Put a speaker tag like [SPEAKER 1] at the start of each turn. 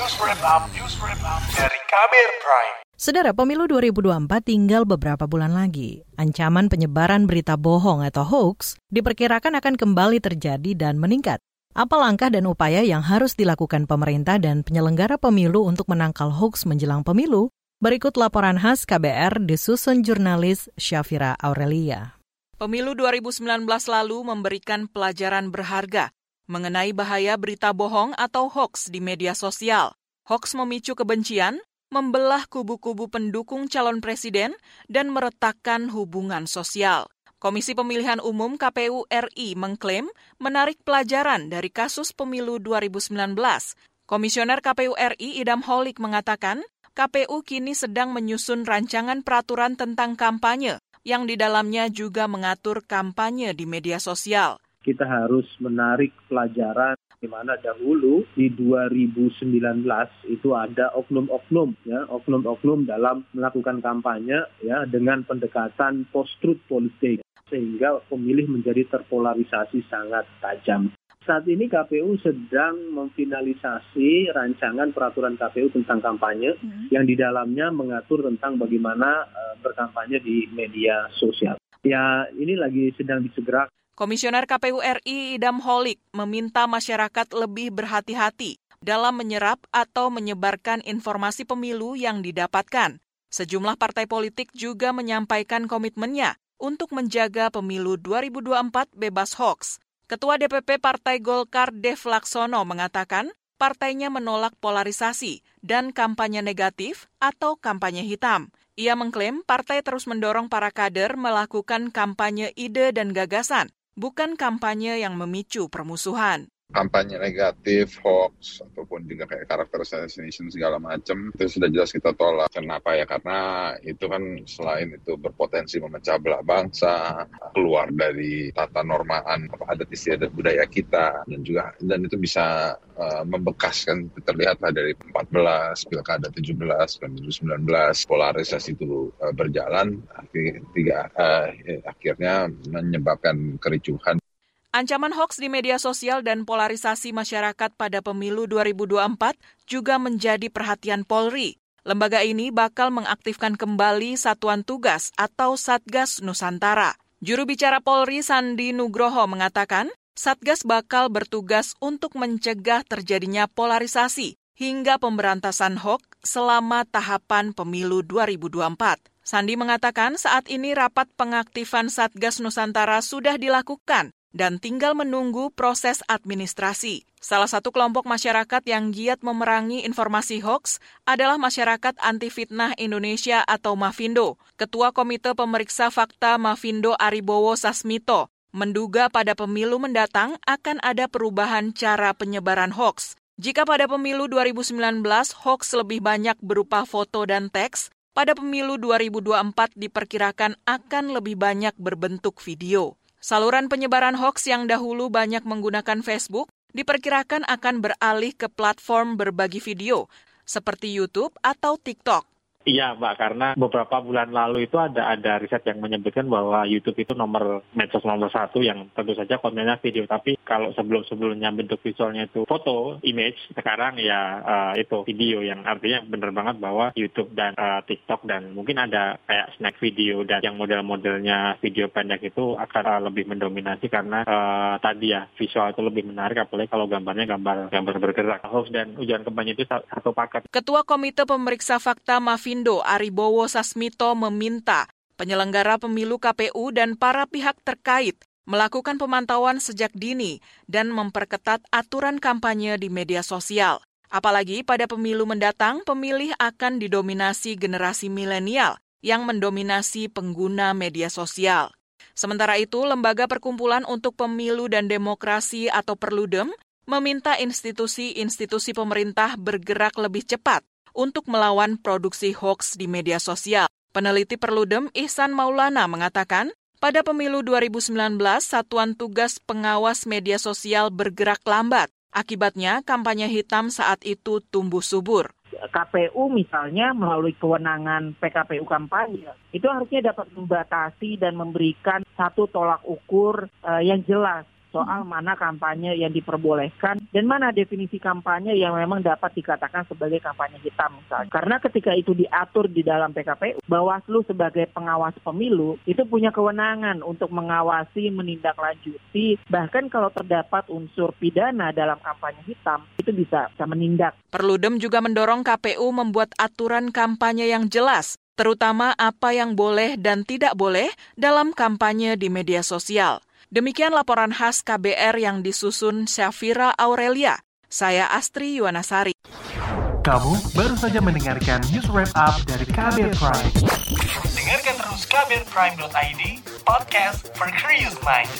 [SPEAKER 1] News Wrap Up, News Wrap Up dari Kabir Prime.
[SPEAKER 2] Saudara, pemilu 2024 tinggal beberapa bulan lagi. Ancaman penyebaran berita bohong atau hoax diperkirakan akan kembali terjadi dan meningkat. Apa langkah dan upaya yang harus dilakukan pemerintah dan penyelenggara pemilu untuk menangkal hoax menjelang pemilu? Berikut laporan khas KBR disusun jurnalis Syafira Aurelia.
[SPEAKER 3] Pemilu 2019 lalu memberikan pelajaran berharga mengenai bahaya berita bohong atau hoax di media sosial. Hoax memicu kebencian, membelah kubu-kubu pendukung calon presiden, dan meretakkan hubungan sosial. Komisi Pemilihan Umum KPU RI mengklaim menarik pelajaran dari kasus pemilu 2019. Komisioner KPU RI Idam Holik mengatakan, KPU kini sedang menyusun rancangan peraturan tentang kampanye yang di dalamnya juga mengatur kampanye di media sosial.
[SPEAKER 4] Kita harus menarik pelajaran di mana dahulu di 2019 itu ada oknum-oknum ya oknum-oknum dalam melakukan kampanye ya dengan pendekatan post-truth politik sehingga pemilih menjadi terpolarisasi sangat tajam. Saat ini KPU sedang memfinalisasi rancangan peraturan KPU tentang kampanye hmm. yang di dalamnya mengatur tentang bagaimana uh, berkampanye di media sosial. Ya, ini lagi sedang disegerakan.
[SPEAKER 3] Komisioner KPU RI Idam Holik meminta masyarakat lebih berhati-hati dalam menyerap atau menyebarkan informasi pemilu yang didapatkan. Sejumlah partai politik juga menyampaikan komitmennya untuk menjaga pemilu 2024 bebas hoax. Ketua DPP Partai Golkar Dev Laksono mengatakan partainya menolak polarisasi dan kampanye negatif atau kampanye hitam. Ia mengklaim partai terus mendorong para kader melakukan kampanye ide dan gagasan, bukan kampanye yang memicu permusuhan
[SPEAKER 5] kampanye negatif, hoax, ataupun juga kayak karakter assassination segala macam itu sudah jelas kita tolak. Kenapa ya? Karena itu kan selain itu berpotensi memecah belah bangsa, keluar dari tata normaan adat istiadat budaya kita dan juga dan itu bisa uh, membekas kan terlihatlah dari 14 pilkada 17 2019 polarisasi itu uh, berjalan tiga uh, akhirnya menyebabkan kericuhan
[SPEAKER 3] Ancaman hoax di media sosial dan polarisasi masyarakat pada pemilu 2024 juga menjadi perhatian Polri. Lembaga ini bakal mengaktifkan kembali Satuan Tugas atau Satgas Nusantara. Juru bicara Polri Sandi Nugroho mengatakan, Satgas bakal bertugas untuk mencegah terjadinya polarisasi hingga pemberantasan hoax selama tahapan pemilu 2024. Sandi mengatakan saat ini rapat pengaktifan Satgas Nusantara sudah dilakukan dan tinggal menunggu proses administrasi. Salah satu kelompok masyarakat yang giat memerangi informasi hoax adalah Masyarakat Anti Fitnah Indonesia atau Mafindo. Ketua Komite Pemeriksa Fakta Mafindo Aribowo Sasmito menduga pada pemilu mendatang akan ada perubahan cara penyebaran hoax. Jika pada pemilu 2019 hoax lebih banyak berupa foto dan teks, pada pemilu 2024 diperkirakan akan lebih banyak berbentuk video. Saluran penyebaran hoax yang dahulu banyak menggunakan Facebook diperkirakan akan beralih ke platform berbagi video seperti YouTube atau TikTok.
[SPEAKER 6] Iya Mbak, karena beberapa bulan lalu itu ada ada riset yang menyebutkan bahwa YouTube itu nomor medsos nomor satu yang tentu saja kontennya video. Tapi kalau sebelum-sebelumnya bentuk visualnya itu foto, image, sekarang ya uh, itu video yang artinya benar banget bahwa YouTube dan uh, TikTok dan mungkin ada kayak snack video dan yang model-modelnya video pendek itu akan uh, lebih mendominasi karena uh, tadi ya visual itu lebih menarik apalagi kalau gambarnya gambar gambar bergerak. Hoax dan ujian kampanye itu satu paket.
[SPEAKER 3] Ketua Komite Pemeriksa Fakta Mafia Apindo Aribowo Sasmito meminta penyelenggara pemilu KPU dan para pihak terkait melakukan pemantauan sejak dini dan memperketat aturan kampanye di media sosial. Apalagi pada pemilu mendatang, pemilih akan didominasi generasi milenial yang mendominasi pengguna media sosial. Sementara itu, Lembaga Perkumpulan untuk Pemilu dan Demokrasi atau Perludem meminta institusi-institusi pemerintah bergerak lebih cepat untuk melawan produksi hoax di media sosial. Peneliti Perludem Ihsan Maulana mengatakan, pada pemilu 2019, Satuan Tugas Pengawas Media Sosial bergerak lambat. Akibatnya, kampanye hitam saat itu tumbuh subur.
[SPEAKER 7] KPU misalnya melalui kewenangan PKPU kampanye itu harusnya dapat membatasi dan memberikan satu tolak ukur uh, yang jelas soal mana kampanye yang diperbolehkan dan mana definisi kampanye yang memang dapat dikatakan sebagai kampanye hitam misalnya. Karena ketika itu diatur di dalam PKPU, Bawaslu sebagai pengawas pemilu itu punya kewenangan untuk mengawasi, menindaklanjuti, bahkan kalau terdapat unsur pidana dalam kampanye hitam, itu bisa, bisa menindak.
[SPEAKER 3] Perludem juga mendorong KPU membuat aturan kampanye yang jelas, terutama apa yang boleh dan tidak boleh dalam kampanye di media sosial. Demikian laporan khas KBR yang disusun Syafira Aurelia. Saya Astri Yuwanasari.
[SPEAKER 1] Kamu baru saja mendengarkan news wrap up dari KBR Prime. Dengarkan terus kbrprime.id, podcast for curious mind.